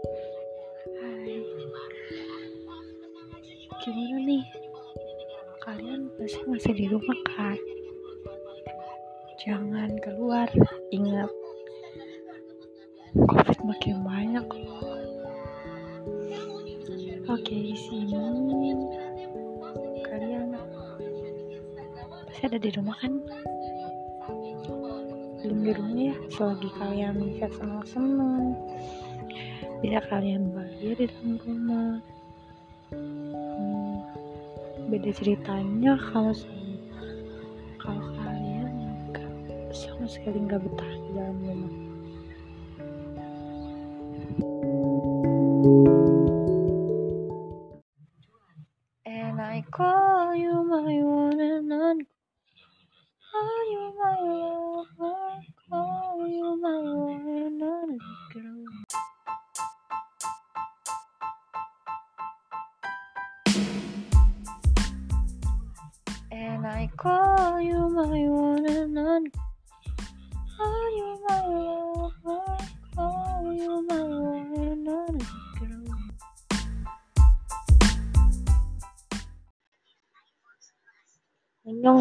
Hai Gimana nih? Kalian pasti masih di rumah kan? Jangan keluar Ingat Covid makin banyak Oke di sini Kalian Pasti ada di rumah kan? belum di rumah ya selagi kalian bisa senang-senang bisa kalian bahagia di dalam rumah. Hmm, beda ceritanya kalau kalau kalian nggak sama sekali nggak betah di dalam rumah. And I call you my one and Can I call you my one and only, Are you my love, I call you my one and only girl. 안녕.